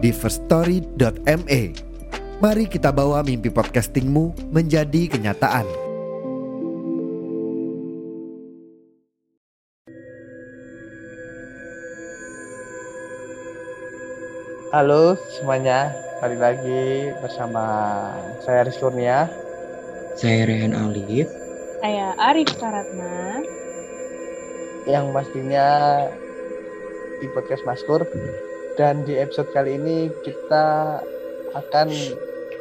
di firststory.me. Mari kita bawa mimpi podcastingmu menjadi kenyataan. Halo semuanya, balik lagi bersama saya Aris Kurnia. Saya Rehan Alif. Saya Arif Karatna. Yang pastinya di podcast Maskur. Dan di episode kali ini kita akan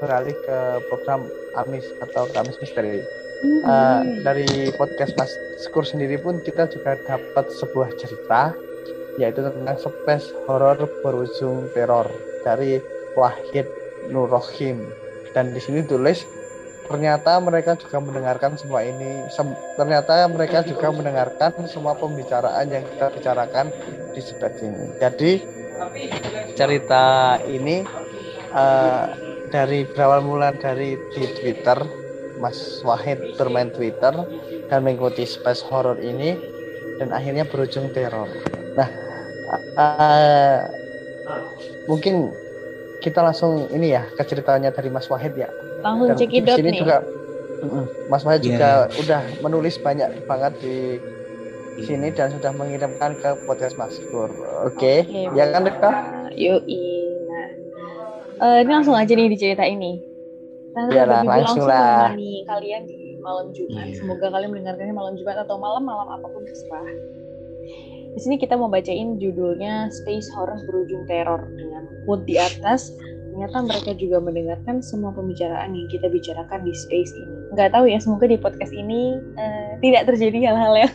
beralih ke program Amis atau Kamis Misteri. Uh, dari podcast Maskur sendiri pun kita juga dapat sebuah cerita yaitu tentang space horror berujung teror dari Wahid Nurrohim dan di sini tulis ternyata mereka juga mendengarkan semua ini Sem ternyata mereka juga mendengarkan semua pembicaraan yang kita bicarakan di space ini. Jadi cerita ini uh, dari berawal mula dari di Twitter Mas Wahid bermain Twitter dan mengikuti space horror ini dan akhirnya berujung teror nah uh, mungkin kita langsung ini ya ke ceritanya dari Mas Wahid ya. Langsung cekidot nih. juga Mas Wahid yeah. juga udah menulis banyak banget di sini dan sudah mengirimkan ke podcast Mas Pur. Oke, okay. okay, ya kan Rika? Yuk, nah. Uh, ini langsung aja nih di cerita ini. Iya lah, langsung, lah. Nih, kalian di malam Jumat. Yeah. Semoga kalian mendengarkannya malam Jumat atau malam-malam apa pun terserah. Di sini kita mau bacain judulnya Space Horror Berujung Teror dengan quote di atas. Ternyata mereka juga mendengarkan semua pembicaraan yang kita bicarakan di space ini. Nggak tahu ya, semoga di podcast ini uh, tidak terjadi hal-hal yang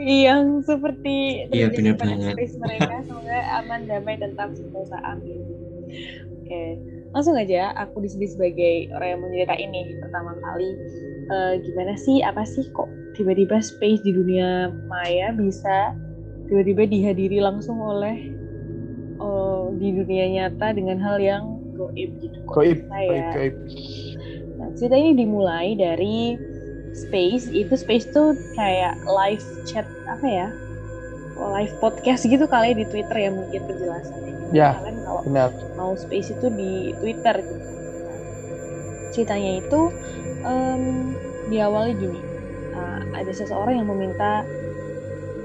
yang seperti iya, terjadi pada banget. space mereka. Semoga aman, damai, dan tak sentosa. Amin. Oke, okay. langsung aja aku di sini sebagai orang yang mau cerita ini pertama kali. Uh, gimana sih, apa sih kok tiba-tiba space di dunia maya bisa tiba-tiba dihadiri langsung oleh oh, di dunia nyata dengan hal yang goib gitu kok goib, ya. goib, Nah, cerita ini dimulai dari space itu space tuh kayak live chat apa ya live podcast gitu kali ya di Twitter ya mungkin penjelasannya. Ya, kan kalau benar. mau space itu di Twitter gitu. Ceritanya itu um, diawali gini uh, ada seseorang yang meminta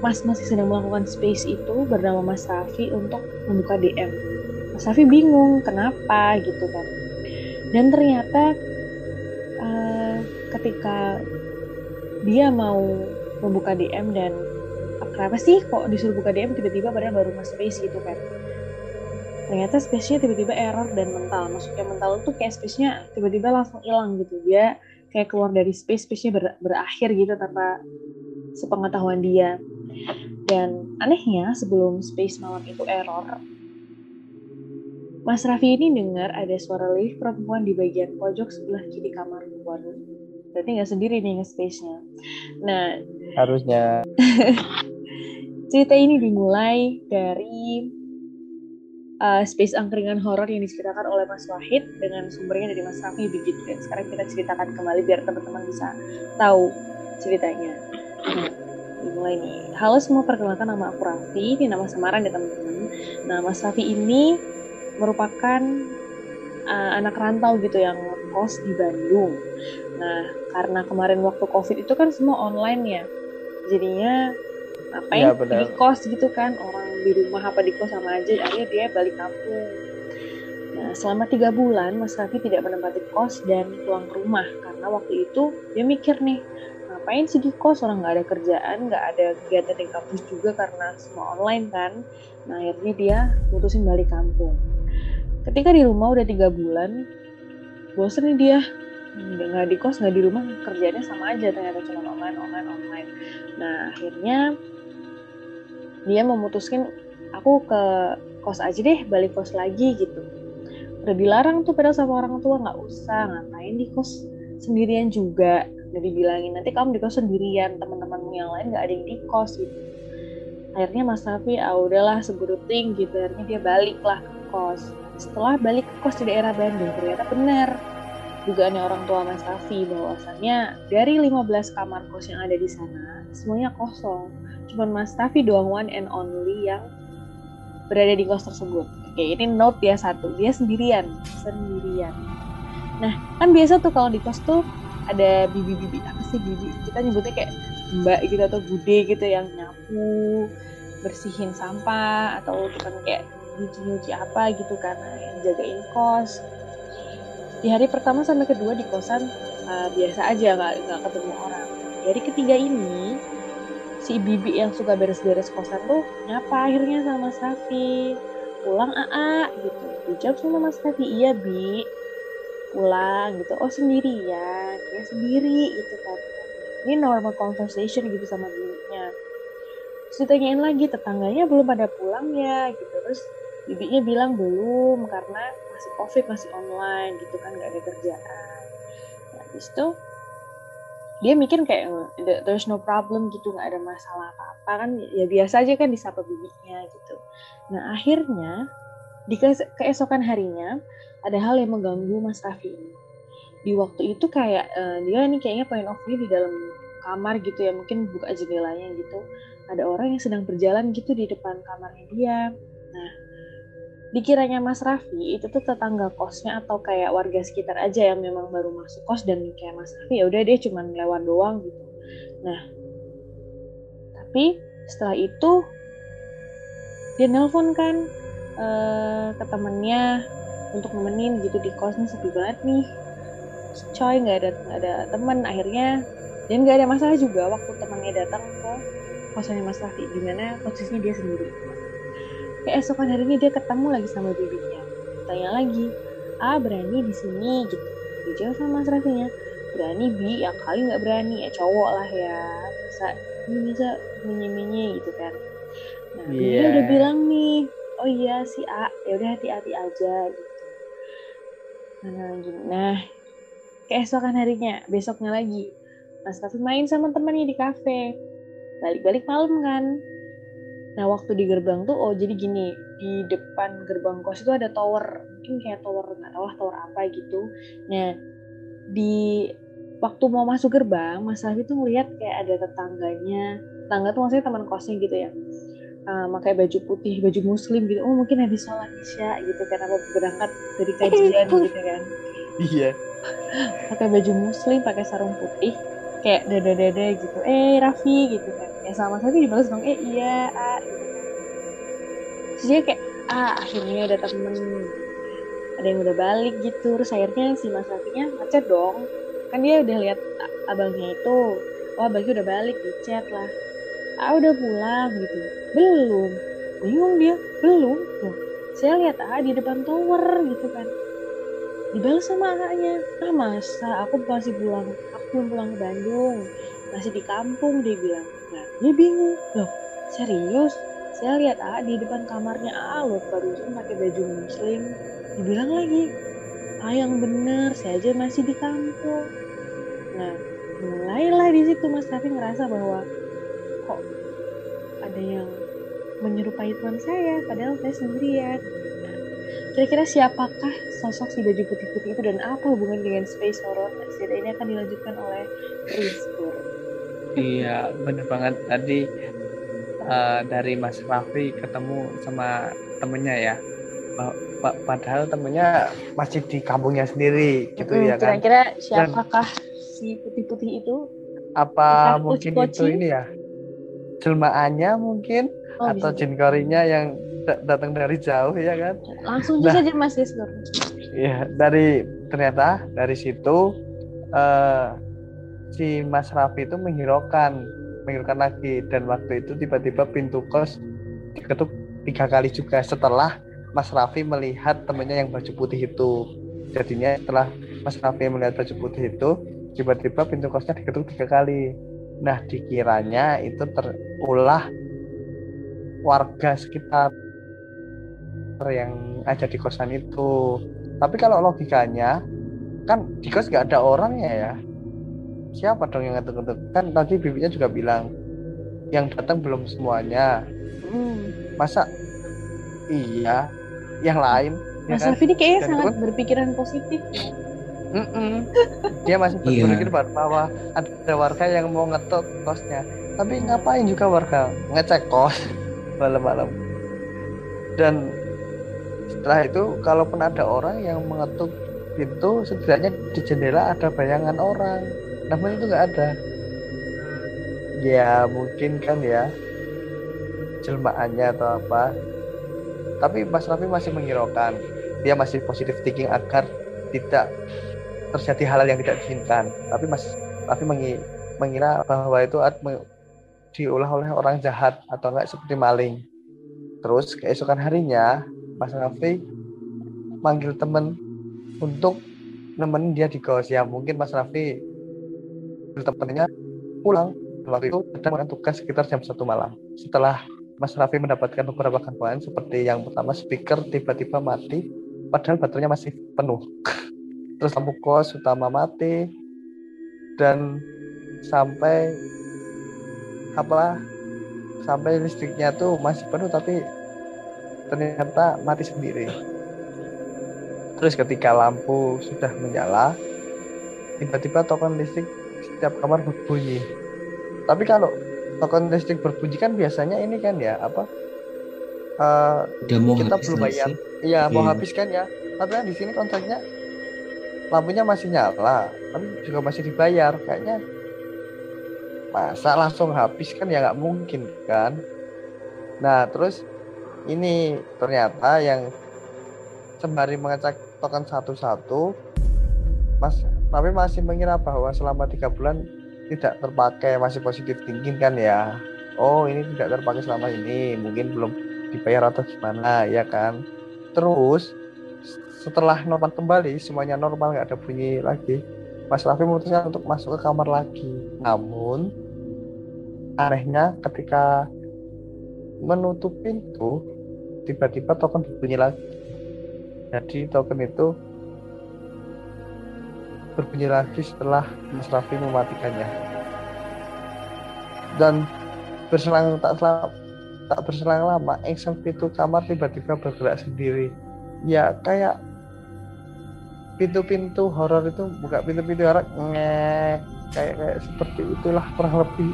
Mas masih sedang melakukan space itu bernama Mas Raffi untuk membuka DM. Mas Raffi bingung kenapa gitu kan. Dan ternyata ketika dia mau membuka DM dan ah, kenapa sih kok disuruh buka DM tiba-tiba padahal baru masuk space gitu kan. Ternyata space-nya tiba-tiba error dan mental. Maksudnya mental itu kayak space-nya tiba-tiba langsung hilang gitu. Dia kayak keluar dari space space-nya ber, berakhir gitu tanpa sepengetahuan dia dan anehnya sebelum space malam itu error Mas Raffi ini dengar ada suara lift perempuan di bagian pojok sebelah kiri kamar waduh berarti nggak sendiri nih nge-space-nya nah harusnya cerita ini dimulai dari uh, space angkringan horor yang diceritakan oleh Mas Wahid dengan sumbernya dari Mas Raffi begitu dan sekarang kita ceritakan kembali biar teman-teman bisa tahu ceritanya. Nah, dimulai nih. Halo semua, perkenalkan nama aku Raffi, ini nama samaran ya teman-teman. Nah, Mas Raffi ini merupakan uh, anak rantau gitu yang kos di Bandung. Nah, karena kemarin waktu COVID itu kan semua online ya. Jadinya ngapain ya, di kos gitu kan? Orang di rumah apa di kos sama aja akhirnya dia balik kampung. Nah selama tiga bulan Mas Raffi tidak menempati kos dan pulang ke rumah. Karena waktu itu dia mikir nih ngapain sih di kos? Orang nggak ada kerjaan nggak ada kegiatan di kampus juga karena semua online kan? Nah akhirnya dia putusin balik kampung. Ketika di rumah udah tiga bulan bosen nih dia. Nggak di kos nggak di rumah kerjanya sama aja ternyata cuma online online online. Nah akhirnya dia memutuskan aku ke kos aja deh balik kos lagi gitu. Udah dilarang tuh padahal sama orang tua nggak usah ngapain di kos sendirian juga. Udah dibilangin nanti kamu di kos sendirian teman-temanmu yang lain nggak ada yang di kos gitu. Akhirnya Mas Raffi ah udahlah seburuting gitu. Akhirnya dia balik lah ke kos setelah balik ke kos di daerah Bandung. Ternyata benar dugaannya orang tua Mas Raffi bahwasannya dari 15 kamar kos yang ada di sana semuanya kosong. Cuman Mas Raffi doang one and only yang berada di kos tersebut. Oke, ini note ya satu, dia sendirian, sendirian. Nah, kan biasa tuh kalau di kos tuh ada bibi-bibi. Apa sih bibi? Kita nyebutnya kayak mbak gitu atau bude gitu yang nyapu, bersihin sampah atau kan kayak nyuci-nyuci apa gitu karena yang jagain kos. Di hari pertama sampai kedua di kosan uh, biasa aja nggak nggak ketemu orang. Di hari ketiga ini si bibi yang suka beres-beres kosan tuh nyapa akhirnya sama Mas Raffi pulang AA gitu. Dijawab sama Mas Raffi iya Bi. Pulang gitu. Oh sendirian. Ya sendiri gitu kan. Ini normal conversation gitu sama bibinya. Terus ditanyain lagi tetangganya belum pada pulang ya? gitu. Terus bibinya bilang belum karena masih covid masih online gitu kan nggak ada kerjaan. Nah, habis itu dia mikir kayak there's no problem gitu nggak ada masalah apa-apa kan ya biasa aja kan disapa bibinya gitu. Nah akhirnya di keesokan harinya ada hal yang mengganggu Mas Raffi ini. Di waktu itu kayak uh, dia nih kayaknya point of view di dalam kamar gitu ya mungkin buka jendelanya gitu. Ada orang yang sedang berjalan gitu di depan kamarnya dia. Nah dikiranya Mas Raffi itu tuh tetangga kosnya atau kayak warga sekitar aja yang memang baru masuk kos dan kayak Mas Raffi ya udah dia cuma lewat doang gitu. Nah, tapi setelah itu dia nelpon kan uh, ke temennya untuk nemenin gitu di kosnya sepi banget nih. Coy nggak ada gak ada teman akhirnya dan nggak ada masalah juga waktu temannya datang ke kosannya Mas Raffi di mana posisinya dia sendiri keesokan harinya dia ketemu lagi sama bibinya tanya lagi ah berani di sini? Gitu. Dijawab sama mas Rafinya berani bi ya kali nggak berani ya cowok lah ya. Bisa ini bisa minyi gitu kan. Nah yeah. dia udah bilang nih oh iya si A ya udah hati-hati aja gitu. Nah gini nah keesokan harinya besoknya lagi Mas Rafi main sama temannya di kafe. Balik-balik malam kan Nah waktu di gerbang tuh, oh jadi gini, di depan gerbang kos itu ada tower, mungkin kayak tower nggak tahu lah tower apa gitu. Nah di waktu mau masuk gerbang, Mas Rafi tuh ngeliat kayak ada tetangganya, tetangga tuh maksudnya teman kosnya gitu ya, uh, pakai baju putih, baju muslim gitu. Oh mungkin habis sholat isya gitu kan, apa berangkat dari kajian gitu kan. Iya. pakai baju muslim, pakai sarung putih, kayak dada dada gitu. Eh Raffi gitu kan. Ya sama Safi dibalas dong. Eh iya ah gitu kan terus kayak ah akhirnya ada temen. Ada yang udah balik gitu. Terus akhirnya si Mas Rafinya ngechat dong. Kan dia udah lihat abangnya itu. Wah abangnya udah balik di chat lah. Ah udah pulang gitu. Belum. Bingung dia. Belum. Loh saya lihat ah di depan tower gitu kan. Dibalas sama anaknya ah masa aku masih pulang belum pulang ke Bandung masih di kampung dia bilang. Nah dia bingung. Loh serius? Saya lihat ah di depan kamarnya ah lo barusan pakai baju muslim. Dibilang lagi ah yang bener saya aja masih di kampung. Nah mulailah di situ Mas Raffi ngerasa bahwa kok ada yang menyerupai teman saya padahal saya sendirian. Nah, kira-kira siapakah sosok si baju putih-putih itu dan apa hubungan dengan space horror? Cerita ini akan dilanjutkan oleh Rizkur iya bener banget. Tadi uh, dari Mas Raffi ketemu sama temennya ya. Padahal temennya masih di kampungnya sendiri gitu hmm, ya kan? kira-kira siapakah Dan, si putih-putih itu? Apa mungkin itu ini ya? Jelmaannya mungkin? Oh, atau jin korinya yang datang dari jauh ya kan? Langsung nah, saja Mas Rizkur ya dari ternyata dari situ uh, si Mas Raffi itu menghiraukan menghiraukan lagi. Dan waktu itu tiba-tiba pintu kos diketuk tiga kali juga. Setelah Mas Raffi melihat temannya yang baju putih itu. Jadinya setelah Mas Raffi melihat baju putih itu tiba-tiba pintu kosnya diketuk tiga kali. Nah dikiranya itu terulah warga sekitar yang ada di kosan itu. Tapi kalau logikanya kan di kos nggak ada orangnya ya. Siapa dong yang ngetuk-ngetuk? Kan tadi bibinya juga bilang yang datang belum semuanya. Hmm. Masa iya yang lain ya Mas kan? Raffi ini kayaknya Dan sangat berpikiran positif ya. Mm-mm. Dia masih Iya. berpikir bahwa ada warga yang mau ngetuk kosnya. Tapi ngapain juga warga ngecek kos malam-malam. Dan setelah itu kalaupun ada orang yang mengetuk pintu, setidaknya di jendela ada bayangan orang. Namun itu nggak ada. Ya mungkin kan ya jelmaannya atau apa. Tapi Mas Raffi masih menghiraukan. Dia masih positif thinking agar tidak terjadi hal yang tidak diinginkan. Tapi Mas Raffi mengi- mengira bahwa itu diolah oleh orang jahat atau enggak seperti maling. Terus keesokan harinya Mas Raffi manggil temen untuk nemenin dia di kos ya mungkin Mas Raffi temennya pulang. Waktu itu melakukan tugas sekitar jam satu malam. Setelah Mas Raffi mendapatkan beberapa gangguan seperti yang pertama speaker tiba-tiba mati padahal baterainya masih penuh. Terus lampu kos utama mati dan sampai apa sampai listriknya tuh masih penuh tapi ternyata mati sendiri. Terus ketika lampu sudah menyala tiba-tiba token listrik setiap kamar berbunyi. Tapi kalau token listrik berbunyi kan biasanya ini kan ya apa eh, Udah mau kita habis belum bayar. iya mau Iya. habis kan ya. Tapi kan di sini kontraknya lampunya masih nyala tapi juga masih dibayar. Kayaknya masa langsung habis kan ya nggak mungkin kan. Nah terus ini ternyata yang sembari mengecek token satu-satu mas tapi masih mengira bahwa selama tiga bulan tidak terpakai masih positif thinking kan ya? Oh ini tidak terpakai selama ini mungkin belum dibayar atau gimana ya kan? Terus setelah normal kembali semuanya normal nggak ada bunyi lagi. Mas Raffi memutuskan untuk masuk ke kamar lagi. Namun anehnya ketika menutup pintu tiba-tiba token berbunyi lagi. Jadi token itu berbunyi lagi setelah Mas Raffi mematikannya. Dan berselang tak selang tak berselang lama action pintu kamar tiba-tiba bergerak sendiri. Ya kayak pintu-pintu horor itu buka pintu-pintu horor ngek kayak kayak seperti itulah kurang lebih.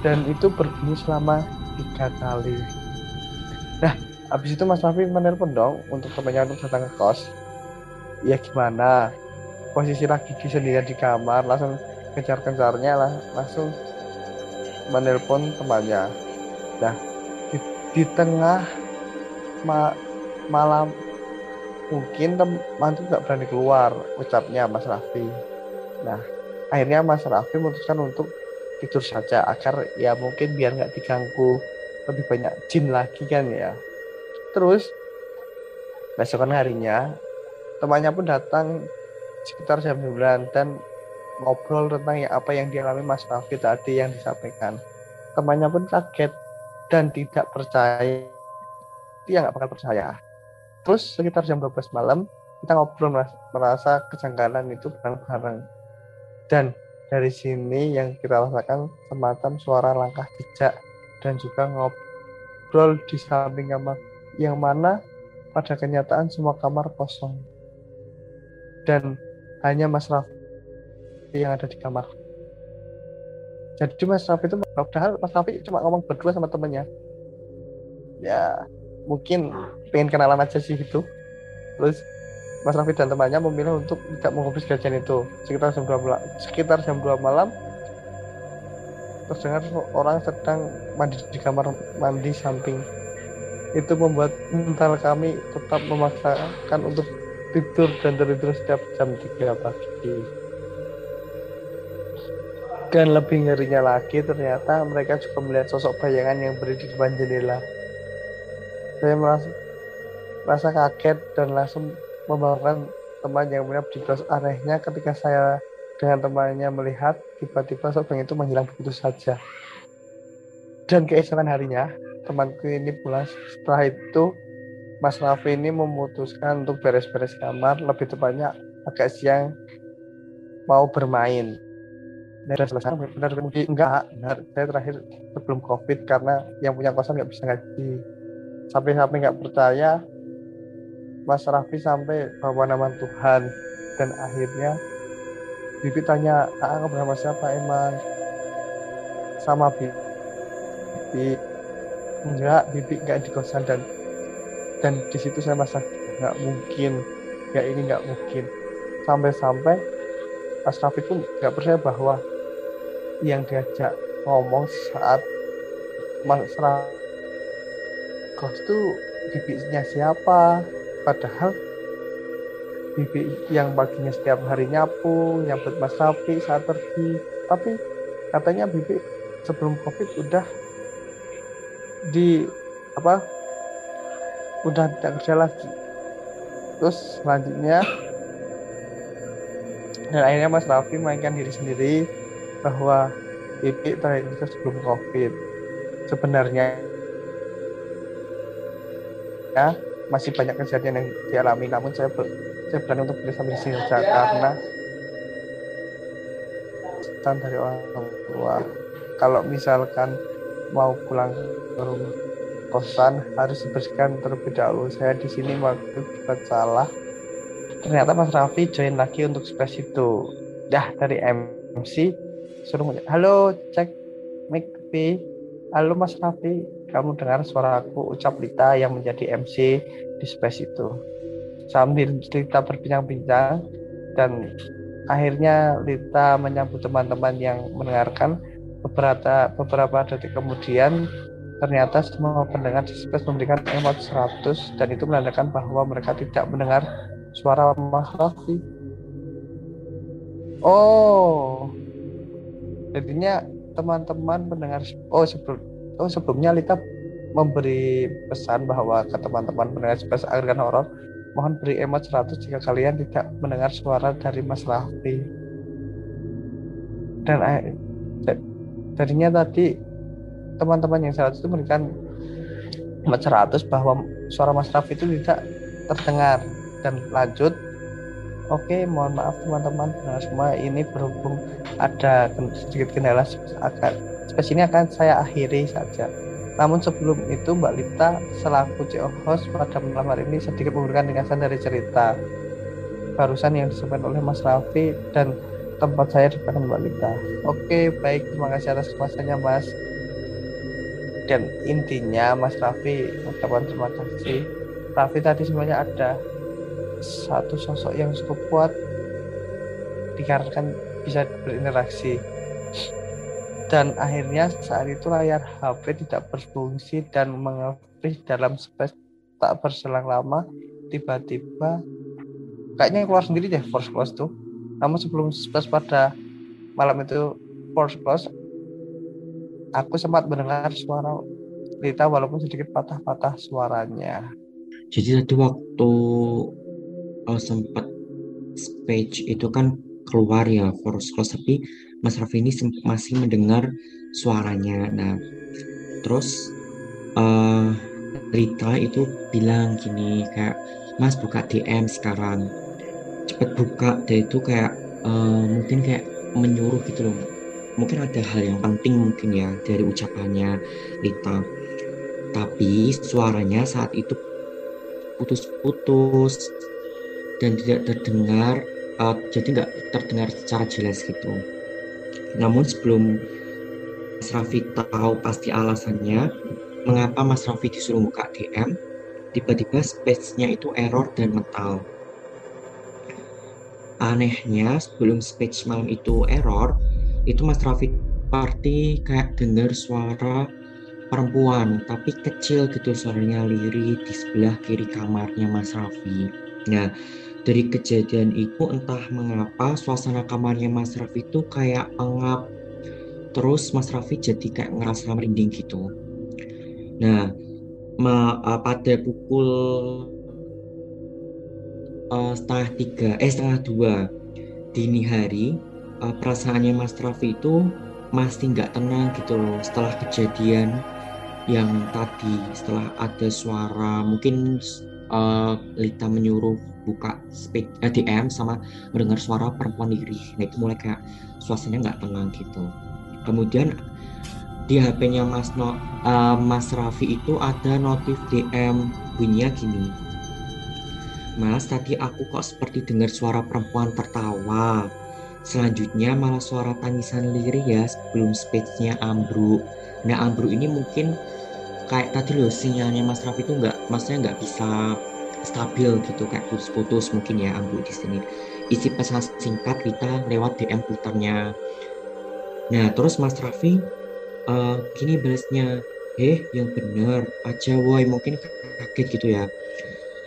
Dan itu berbunyi selama tiga kali habis itu Mas Raffi menelpon dong untuk temannya untuk datang ke kos. Ya gimana? Posisi lagi sendirian di kamar langsung kejar-kejarnya lah langsung menelpon temannya. Nah di, di tengah ma- malam mungkin teman itu nggak berani keluar ucapnya Mas Raffi. Nah akhirnya Mas Raffi memutuskan untuk tidur saja agar ya mungkin biar nggak diganggu lebih banyak jin lagi kan ya terus besokan harinya temannya pun datang sekitar jam 9 dan ngobrol tentang ya apa yang dialami Mas Raffi tadi yang disampaikan. Temannya pun kaget dan tidak percaya. Dia nggak bakal percaya. Terus sekitar jam 12 malam kita ngobrol merasa kejanggalan itu bareng-bareng. Dan dari sini yang kita rasakan semacam suara langkah jejak dan juga ngobrol di samping kamar yang mana pada kenyataan semua kamar kosong. Dan hanya Mas Raffi yang ada di kamar. Jadi Mas Raffi itu padahal Mas Raffi cuma ngomong berdua sama temennya. Ya mungkin pengen kenalan aja sih gitu. Terus Mas Raffi dan temannya memilih untuk tidak menghapus gajian itu. Sekitar jam 2 malam sekitar jam 2 malam terdengar orang sedang mandi di kamar mandi samping itu membuat mental kami tetap memaksakan untuk tidur dan tertidur setiap jam 3 pagi. Dan lebih ngerinya lagi ternyata mereka juga melihat sosok bayangan yang berdiri di depan jendela. Saya merasa merasa kaget dan langsung membangunkan teman yang punya di kelas anehnya ketika saya dengan temannya melihat tiba-tiba sosok itu menghilang begitu saja. Dan keesokan harinya temanku ini pulang setelah itu Mas Raffi ini memutuskan untuk beres-beres kamar, lebih tepatnya agak siang mau bermain. Dan selesai, benar kemudian enggak, benar. Saya terakhir sebelum COVID karena yang punya kosan nggak bisa ngaji. Sampai-sampai nggak percaya, Mas Raffi sampai bawa nama Tuhan dan akhirnya Bibi tanya, ah bersama siapa emang? Sama Bibi. Enggak, Bibi enggak di kosan dan dan di situ saya merasa nggak mungkin ya ini nggak mungkin. Sampai-sampai Mas Raffi pun nggak percaya bahwa yang diajak ngomong saat Mas Raffi itu bibinya siapa. Padahal bibi yang paginya setiap hari nyapu nyambut Mas Raffi saat pergi. Tapi katanya bibi sebelum covid udah di apa? Udah tidak kerja lagi. Terus selanjutnya dan akhirnya Mas Raffi mainkan diri sendiri bahwa terakhir itu sebelum COVID. Sebenarnya ya masih banyak kejadian yang dialami namun saya ber, saya berani untuk bisa sampai sini saja karena dari orang tua. Kalau misalkan mau pulang ke rumah kosan harus dibersihkan terlebih dahulu. Saya di sini waktu buat salah. Ternyata Mas Raffi join lagi untuk space itu. Dah dari MC suruh halo cek mic P. Halo Mas Raffi, kamu dengar suara aku ucap Lita yang menjadi MC di space itu. Sambil Lita berbincang-bincang dan akhirnya Lita menyambut teman-teman yang mendengarkan beberapa beberapa detik kemudian Ternyata semua pendengar di space memberikan emot 100 dan itu menandakan bahwa mereka tidak mendengar suara Mas Raffi. Oh, jadinya teman-teman pendengar oh sebelum oh sebelumnya Lita memberi pesan bahwa ke teman-teman pendengar space agar horor mohon beri emot 100 jika kalian tidak mendengar suara dari Mas Raffi. Dan jadinya tadi teman-teman yang salah itu memberikan 100 bahwa suara Mas Raffi itu tidak terdengar dan lanjut. Oke mohon maaf teman-teman semua ini berhubung ada sedikit kendala akan spesies ini akan saya akhiri saja. Namun sebelum itu Mbak Lita selaku CEO host pada malam hari ini sedikit memberikan ringkasan dari cerita barusan yang disampaikan oleh Mas Raffi dan tempat saya di belakang Mbak Lita. Oke, baik. Terima kasih atas kemasannya, Mas dan intinya Mas Raffi ucapan terima kasih Raffi tadi sebenarnya ada satu sosok yang cukup kuat dikarenakan bisa berinteraksi dan akhirnya saat itu layar HP tidak berfungsi dan mengefreeze dalam space tak berselang lama tiba-tiba kayaknya keluar sendiri deh force close tuh namun sebelum space pada malam itu force close aku sempat mendengar suara Lita walaupun sedikit patah-patah suaranya. Jadi tadi waktu oh, sempat speech itu kan keluar ya force close tapi Mas Raffi ini masih mendengar suaranya. Nah, terus uh, Rita itu bilang gini kayak Mas buka DM sekarang cepet buka dia itu kayak uh, mungkin kayak menyuruh gitu loh. Mungkin ada hal yang penting mungkin ya dari ucapannya Lita. Tapi suaranya saat itu putus-putus dan tidak terdengar uh, jadi nggak terdengar secara jelas gitu. Namun sebelum Mas Raffi tahu pasti alasannya mengapa Mas Raffi disuruh buka DM tiba-tiba space-nya itu error dan metal anehnya sebelum speech malam itu error itu Mas Raffi Party kayak dengar suara perempuan tapi kecil gitu suaranya lirih di sebelah kiri kamarnya Mas Raffi. Nah dari kejadian itu entah mengapa suasana kamarnya Mas Raffi itu kayak pengap terus Mas Raffi jadi kayak ngerasa merinding gitu. Nah uh, pada pukul uh, setengah tiga eh setengah dua dini hari uh, perasaannya Mas Raffi itu masih nggak tenang gitu loh. Setelah kejadian yang tadi setelah ada suara mungkin uh, Lita menyuruh buka speak eh, DM sama mendengar suara perempuan lirih nah itu mulai kayak suasananya nggak tenang gitu. Kemudian di HP-nya Mas no, uh, Mas Raffi itu ada notif DM bunyinya gini Mas tadi aku kok seperti dengar suara perempuan tertawa. Selanjutnya malah suara tangisan lirih ya sebelum speech-nya ambruk. Nah ambruk ini mungkin kayak tadi loh sinyalnya Mas Raffi itu nggak maksudnya nggak bisa stabil gitu kayak putus-putus mungkin ya ambil di sini. Isi pesan singkat kita lewat DM twitternya nah terus Mas Raffi uh, gini balasnya eh yang bener aja woi. Mungkin kaget gitu ya.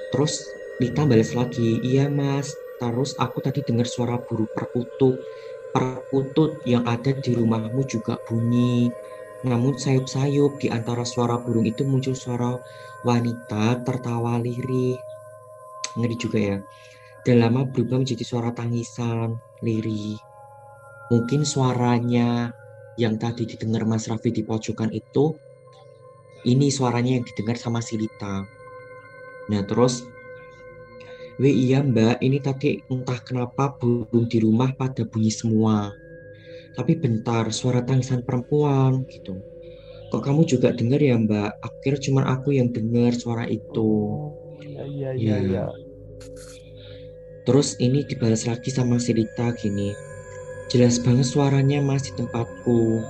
Terus Lita balas lagi iya mas terus aku tadi dengar suara burung perkutut perkutut yang ada di rumahmu juga bunyi namun sayup-sayup di antara suara burung itu muncul suara wanita tertawa lirih. Ngeri juga ya. Dan lama berubah menjadi suara tangisan, lirih. Mungkin suaranya yang tadi didengar Mas Raffi di pojokan itu, ini suaranya yang didengar sama Silita. Nah terus, Wih iya mbak, ini tadi entah kenapa burung di rumah pada bunyi semua. Tapi bentar suara tangisan perempuan gitu. Kok kamu juga dengar ya mbak? Akhir cuma aku yang dengar suara itu. Iya iya iya ya. terus ini dibalas lagi sama Silita gini. Jelas banget suaranya masih tempatku.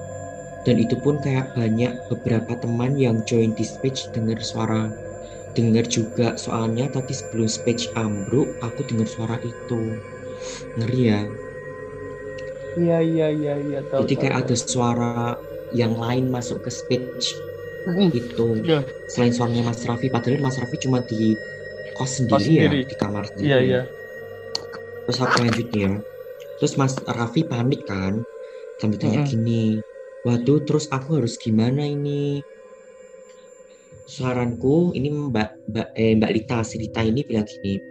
Dan itu pun kayak banyak beberapa teman yang join di speech dengar suara dengar juga soalnya tadi sebelum speech ambruk aku dengar suara itu ngeri ya Iya iya iya iya tahu. Jadi kayak tahu. ada suara yang lain masuk ke speech mm. itu. Yeah. Selain suaranya Mas Raffi, padahal Mas Raffi cuma di kos sendiri, kos ya di kamar sendiri. Iya iya. Terus aku lanjutnya. Terus Mas Raffi panik kan, sambil tanya mm. gini, waduh terus aku harus gimana ini? Saranku ini Mbak Mbak eh, Mbak Lita, si Lita ini bilang gini,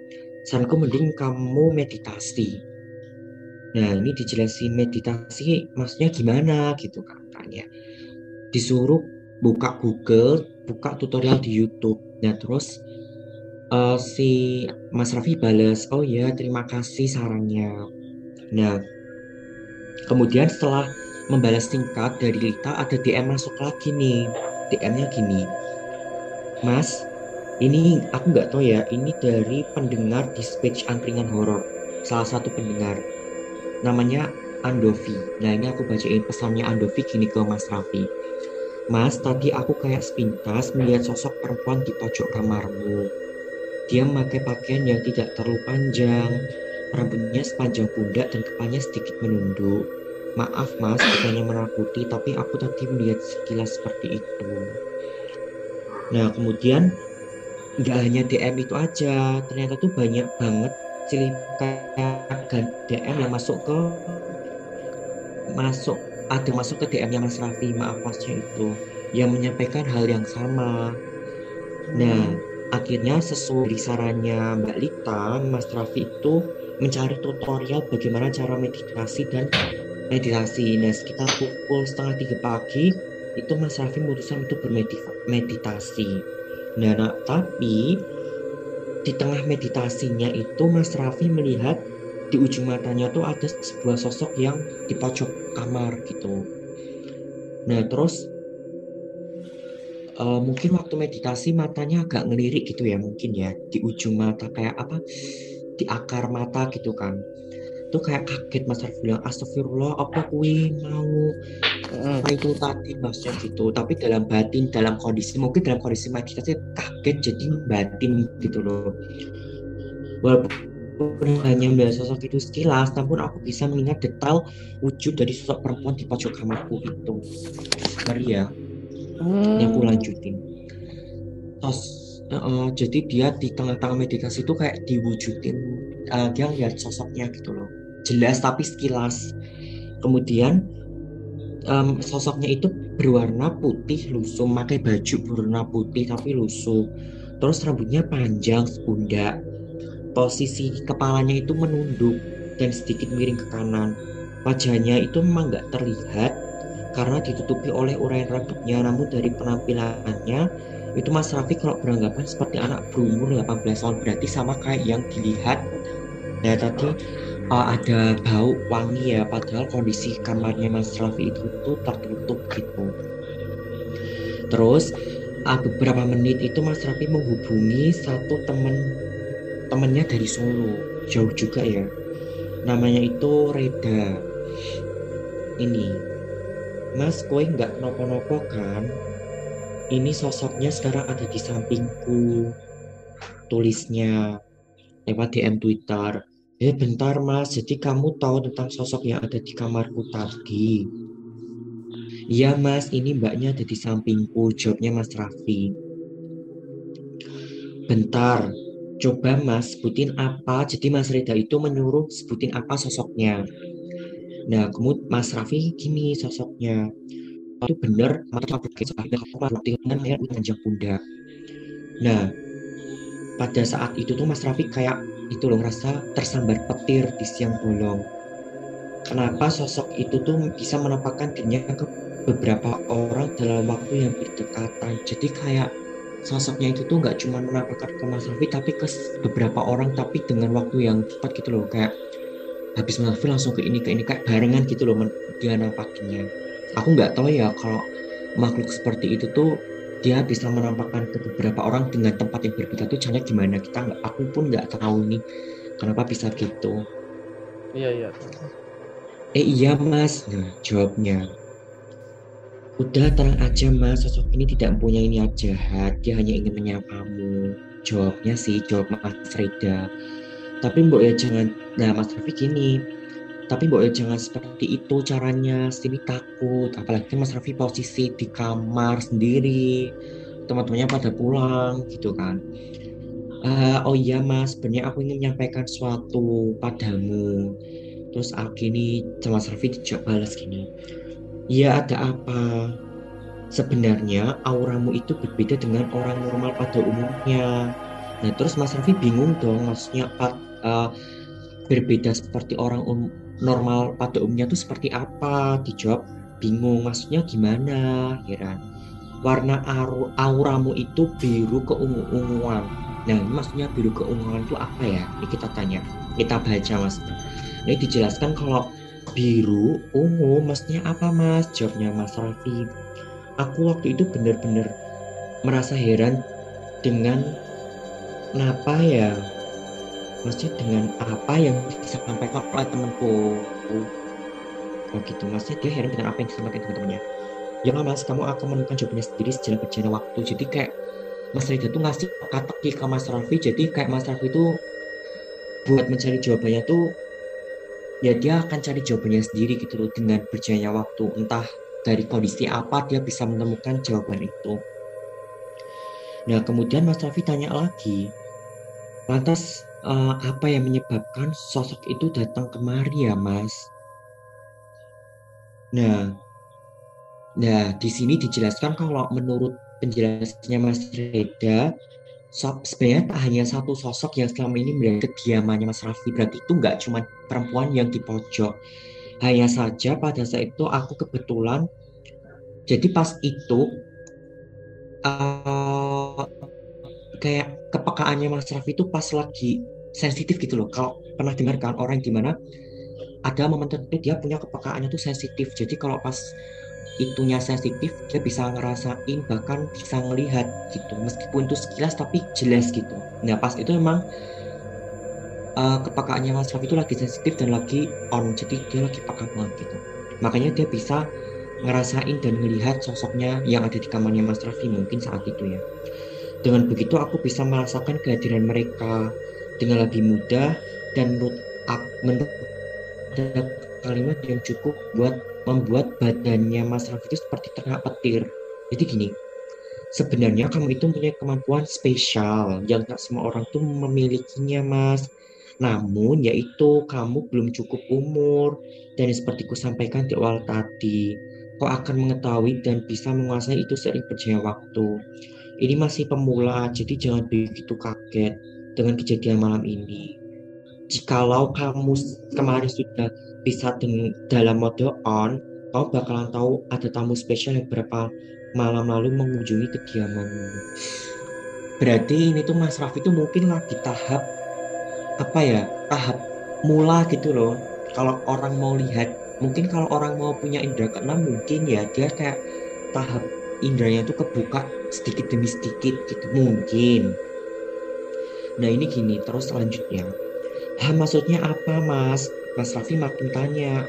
saranku mending kamu meditasi Nah ini dijelasin meditasi maksudnya gimana gitu kan tanya. Disuruh buka Google, buka tutorial di YouTube. Nah terus uh, si Mas Raffi balas, oh ya terima kasih sarannya. Nah kemudian setelah membalas singkat dari Lita ada DM masuk lagi nih. DM-nya gini, Mas, ini aku nggak tahu ya, ini dari pendengar di speech angkringan horor, salah satu pendengar namanya Andovi. Nah ini aku bacain pesannya Andovi gini ke Mas Raffi. Mas, tadi aku kayak sepintas melihat sosok perempuan di pojok kamarmu. Dia memakai pakaian yang tidak terlalu panjang, rambutnya sepanjang pundak dan kepalanya sedikit menunduk. Maaf mas, bukannya menakuti, tapi aku tadi melihat sekilas seperti itu. Nah kemudian nggak hanya DM itu aja, ternyata tuh banyak banget kayak DM yang masuk ke masuk ada masuk ke DM yang Mas Raffi maaf pasnya itu yang menyampaikan hal yang sama. Nah akhirnya sesuai sarannya Mbak Lita Mas Raffi itu mencari tutorial bagaimana cara meditasi dan meditasi. Nah sekitar pukul setengah tiga pagi itu Mas Raffi memutuskan untuk bermeditasi nah, nah tapi di tengah meditasinya itu Mas Raffi melihat di ujung matanya tuh ada sebuah sosok yang di pojok kamar gitu. Nah terus uh, mungkin waktu meditasi matanya agak ngelirik gitu ya mungkin ya di ujung mata kayak apa di akar mata gitu kan itu kayak kaget Mas. Raffi bilang astagfirullah apa kui mau apa itu tadi maksudnya gitu. Tapi dalam batin dalam kondisi mungkin dalam kondisi meditasi kaget jadi batin gitu loh. Walaupun hanya melihat sosok itu sekilas namun aku bisa mengingat detail wujud dari sosok perempuan di pojok kamarku itu. Maria hmm. yang aku lanjutin. Terus uh, jadi dia di tengah-tengah meditasi itu kayak diwujudin uh, dia lihat sosoknya gitu loh jelas tapi sekilas. Kemudian um, sosoknya itu berwarna putih lusuh, pakai baju berwarna putih tapi lusuh. Terus rambutnya panjang sepundak. Posisi kepalanya itu menunduk dan sedikit miring ke kanan. Wajahnya itu memang nggak terlihat, karena ditutupi oleh uraian rambutnya. Namun dari penampilannya itu Mas Raffi kalau beranggapan seperti anak berumur 18 tahun berarti sama kayak yang dilihat ya tadi uh, ada bau wangi ya? Padahal kondisi kamarnya Mas Raffi itu tuh tertutup gitu. Terus uh, beberapa menit itu Mas Raffi menghubungi satu teman temannya dari Solo. Jauh juga ya. Namanya itu Reda. Ini Mas kue nggak nopo-nopo kan? Ini sosoknya sekarang ada di sampingku tulisnya lewat DM Twitter eh bentar mas. Jadi kamu tahu tentang sosok yang ada di kamarku tadi? Iya mas. Ini mbaknya ada di sampingku. Jawabnya mas Raffi. Bentar. Coba mas sebutin apa? Jadi mas Reda itu menyuruh sebutin apa sosoknya. Nah kemudian mas Raffi gini sosoknya. Itu benar mata dengan yang panjang pundak nah pada saat itu tuh Mas Rafiq kayak itu loh ngerasa tersambar petir di siang bolong. Kenapa sosok itu tuh bisa menampakkan dirinya ke beberapa orang dalam waktu yang berdekatan? Jadi kayak sosoknya itu tuh nggak cuma menampakkan ke Mas Rafi tapi ke beberapa orang tapi dengan waktu yang cepat gitu loh. Kayak habis Mas Rafi langsung ke ini ke ini kayak barengan gitu loh dia nampakinnya aku nggak tahu ya kalau makhluk seperti itu tuh dia bisa menampakkan ke beberapa orang dengan tempat yang berbeda tuh caranya gimana? Kita nggak aku pun nggak tahu nih kenapa bisa gitu? Iya iya. Eh iya mas. Nah jawabnya. Udah tenang aja mas. Sosok ini tidak mempunyai niat jahat. Dia hanya ingin menyapamu jawabnya sih jawab mas Reda. Tapi mbok ya jangan. Nah mas Rafi gini tapi mbok ya jangan seperti itu caranya. Sini takut. Apalagi Mas Raffi posisi di kamar sendiri. Teman-temannya pada pulang gitu kan. Uh, oh iya mas. Sebenarnya aku ingin menyampaikan sesuatu padamu. Terus sama Mas Raffi dijawab balas gini. Iya ada apa? Sebenarnya auramu itu berbeda dengan orang normal pada umumnya. Nah terus Mas Raffi bingung dong. Maksudnya uh, berbeda seperti orang um, normal pada umumnya tuh seperti apa? Dijawab bingung maksudnya gimana? Heran warna aur auramu itu biru keungu-unguan. Nah ini maksudnya biru keunguan itu apa ya? Ini kita tanya kita baca mas ini dijelaskan kalau biru ungu maksudnya apa mas? Jawabnya mas Raffi aku waktu itu benar-benar merasa heran dengan kenapa ya maksudnya dengan apa yang disampaikan oleh temanku? Oh gitu. Maksudnya dia heran dengan apa yang disampaikan teman-temannya. Ya nggak mas kamu akan menemukan jawabannya sendiri sejalan berjalan waktu. Jadi kayak Mas Rida tuh ngasih kata ke Mas Raffi. Jadi kayak Mas Raffi itu buat mencari jawabannya tuh ya dia akan cari jawabannya sendiri gitu loh dengan berjalannya waktu. Entah dari kondisi apa dia bisa menemukan jawaban itu. Nah kemudian Mas Raffi tanya lagi lantas uh, apa yang menyebabkan sosok itu datang kemari ya mas? Nah, nah di sini dijelaskan kalau menurut penjelasannya Mas Reda, sebenarnya tak hanya satu sosok yang selama ini berada kediamannya Mas Raffi. Berarti itu nggak cuma perempuan yang di pojok. Hanya saja pada saat itu aku kebetulan, jadi pas itu uh, kayak kepekaannya Mas Raffi itu pas lagi sensitif gitu loh. Kalau pernah dengar kan orang gimana ada momen tertentu dia punya kepekaannya tuh sensitif. Jadi kalau pas itunya sensitif dia bisa ngerasain bahkan bisa ngelihat gitu. Meskipun itu sekilas tapi jelas gitu. Nah pas itu memang uh, kepekaannya Mas Raffi itu lagi sensitif dan lagi on. Jadi dia lagi peka banget gitu. Makanya dia bisa ngerasain dan melihat sosoknya yang ada di kamarnya Mas Raffi mungkin saat itu ya dengan begitu aku bisa merasakan kehadiran mereka dengan lebih mudah dan menurut menurut kalimat yang cukup buat membuat badannya Mas Raffi itu seperti terkena petir. Jadi gini, sebenarnya kamu itu punya kemampuan spesial yang tak semua orang tuh memilikinya Mas. Namun yaitu kamu belum cukup umur dan seperti ku sampaikan di awal tadi, kau akan mengetahui dan bisa menguasai itu seiring berjalannya waktu. Ini masih pemula, jadi jangan begitu kaget dengan kejadian malam ini. Jikalau kamu kemarin sudah bisa dalam mode on, kau bakalan tahu ada tamu spesial yang beberapa malam lalu mengunjungi kediamanmu. Berarti ini tuh Mas Raffi tuh mungkin lagi tahap apa ya tahap mula gitu loh. Kalau orang mau lihat, mungkin kalau orang mau punya indera keenam mungkin ya dia kayak tahap indranya tuh kebuka sedikit demi sedikit gitu mungkin. Nah ini gini terus selanjutnya. Hah maksudnya apa mas? Mas Raffi makin tanya.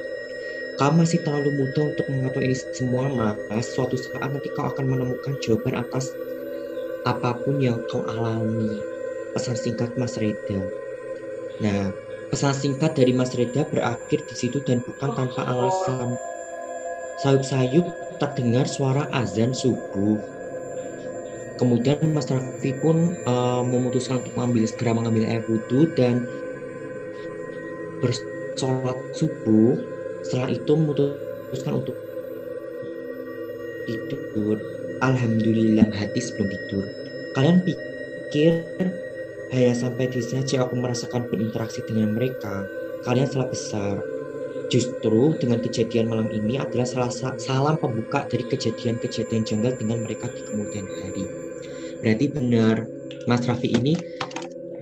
Kamu masih terlalu muda untuk mengatur ini semua mas. Suatu saat nanti kau akan menemukan jawaban atas apa pun yang kau alami. Pesan singkat Mas Reda. Nah, pesan singkat dari Mas Reda berakhir di situ dan bukan tanpa alasan. Sayup-sayup terdengar suara azan subuh. Kemudian Mas Raffi pun uh, memutuskan untuk mengambil segera mengambil air wudhu dan bersolat subuh. Setelah itu memutuskan untuk tidur. Alhamdulillah hati sebelum tidur. Kalian pikir hanya sampai di sini saja aku merasakan berinteraksi dengan mereka. Kalian salah besar. Justru dengan kejadian malam ini adalah salah salam pembuka dari kejadian-kejadian janggal dengan mereka di kemudian hari. Berarti benar Mas Raffi ini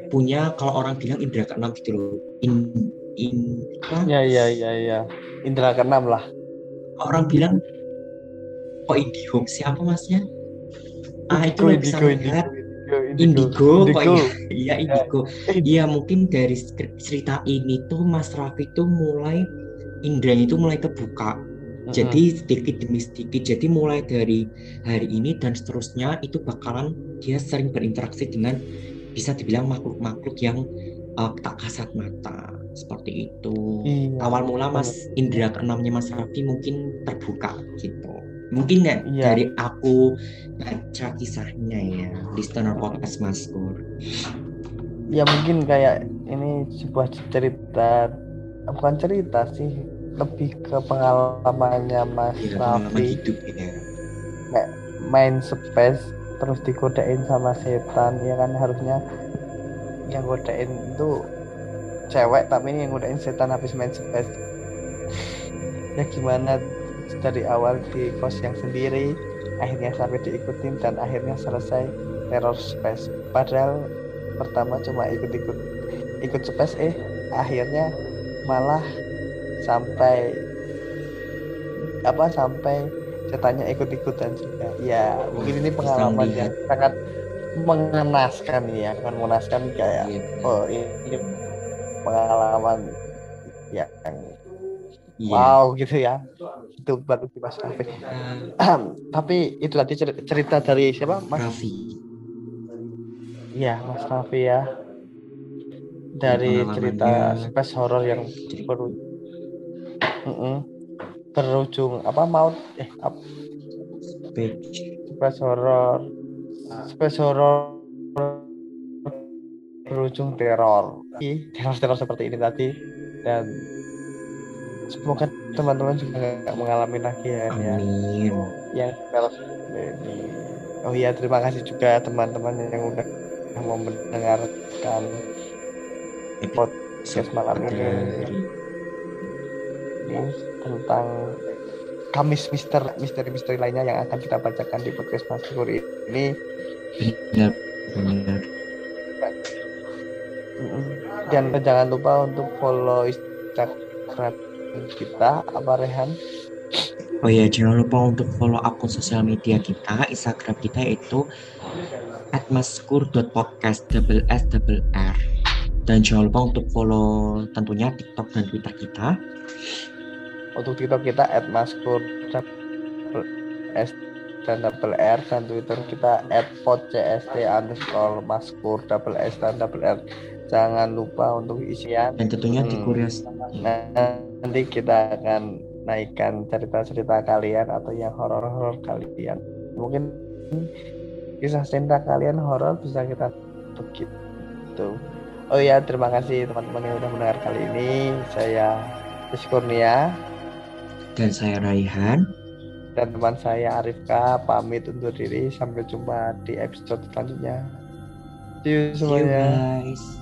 punya kalau orang bilang indera keenam gitu loh. In, in apa? Ya ya ya ya. Indera keenam lah. Orang bilang kok indigo siapa masnya? Ah itu indigo, bisa lihat Indigo, indigo, indigo. iya indigo. Iya mungkin dari cerita ini tuh Mas Raffi tuh mulai indranya itu mulai kebuka jadi sedikit demi sedikit jadi mulai dari hari ini dan seterusnya itu bakalan dia sering berinteraksi dengan bisa dibilang makhluk-makhluk yang uh, tak kasat mata seperti itu. Iya. awal mula mas indra keenamnya mas Raffi mungkin terbuka gitu. Mungkin nggak iya. dari aku baca kisahnya ya listener podcast maskur ya mungkin kayak ini sebuah cerita bukan cerita sih lebih ke pengalamannya Mas ya, Raffi. hidup ya. kayak main space terus digodain sama setan ya kan? Harusnya yang godain itu cewek tapi ini yang godain setan habis main space. Ya gimana dari awal di kos yang sendiri akhirnya sampai diikutin dan akhirnya selesai teror space. Padahal pertama cuma ikut-ikut ikut space eh akhirnya malah sampai apa sampai ceritanya ikut-ikutan juga. Ya mungkin ini pengalaman yang sangat mengenaskan ya kan mengenaskan kayak iya, oh ini pengalaman yang yeah. wow gitu ya. Itu baru di Mas Raffi uh, tapi itu tadi cerita dari siapa Mas? Raffi Iya Mas Raffi ya dari cerita space horror yang baru. Mm -mm. berujung apa maut eh apa space horror space horror berujung teror. Teror teror seperti ini tadi. Dan semoga teman-teman juga nggak mengalami lagi ya Amin. ya teror ini. Oh iya terima kasih juga teman-teman yang udah mau mendengarkan podcast malam ini ini tentang Kamis Mister misteri-misteri lainnya yang akan kita bacakan di podcast Mas Guri ini. Benar, benar. Dan jangan lupa untuk follow Instagram kita apa Rehan? Oh iya, jangan lupa untuk follow akun sosial media kita, Instagram kita yaitu atmaskur.podcast double S double R. Dan jangan lupa untuk follow tentunya TikTok dan Twitter kita. Untuk TikTok kita maskur s dan double r. Dan Twitter kita podcst underscore maskur double s dan double r. Jangan lupa untuk isian. Dan tentunya di kurios nah, nanti kita akan naikkan cerita-cerita kalian atau yang horor-horor kalian. Mungkin kisah cinta kalian horor bisa kita begitu oh ya terima kasih teman-teman yang sudah mendengar kali ini saya Rizky Kurnia dan saya Raihan. Dan teman saya Arifka pamit undur diri. Sampai jumpa di episode selanjutnya. See you semuanya. See you guys.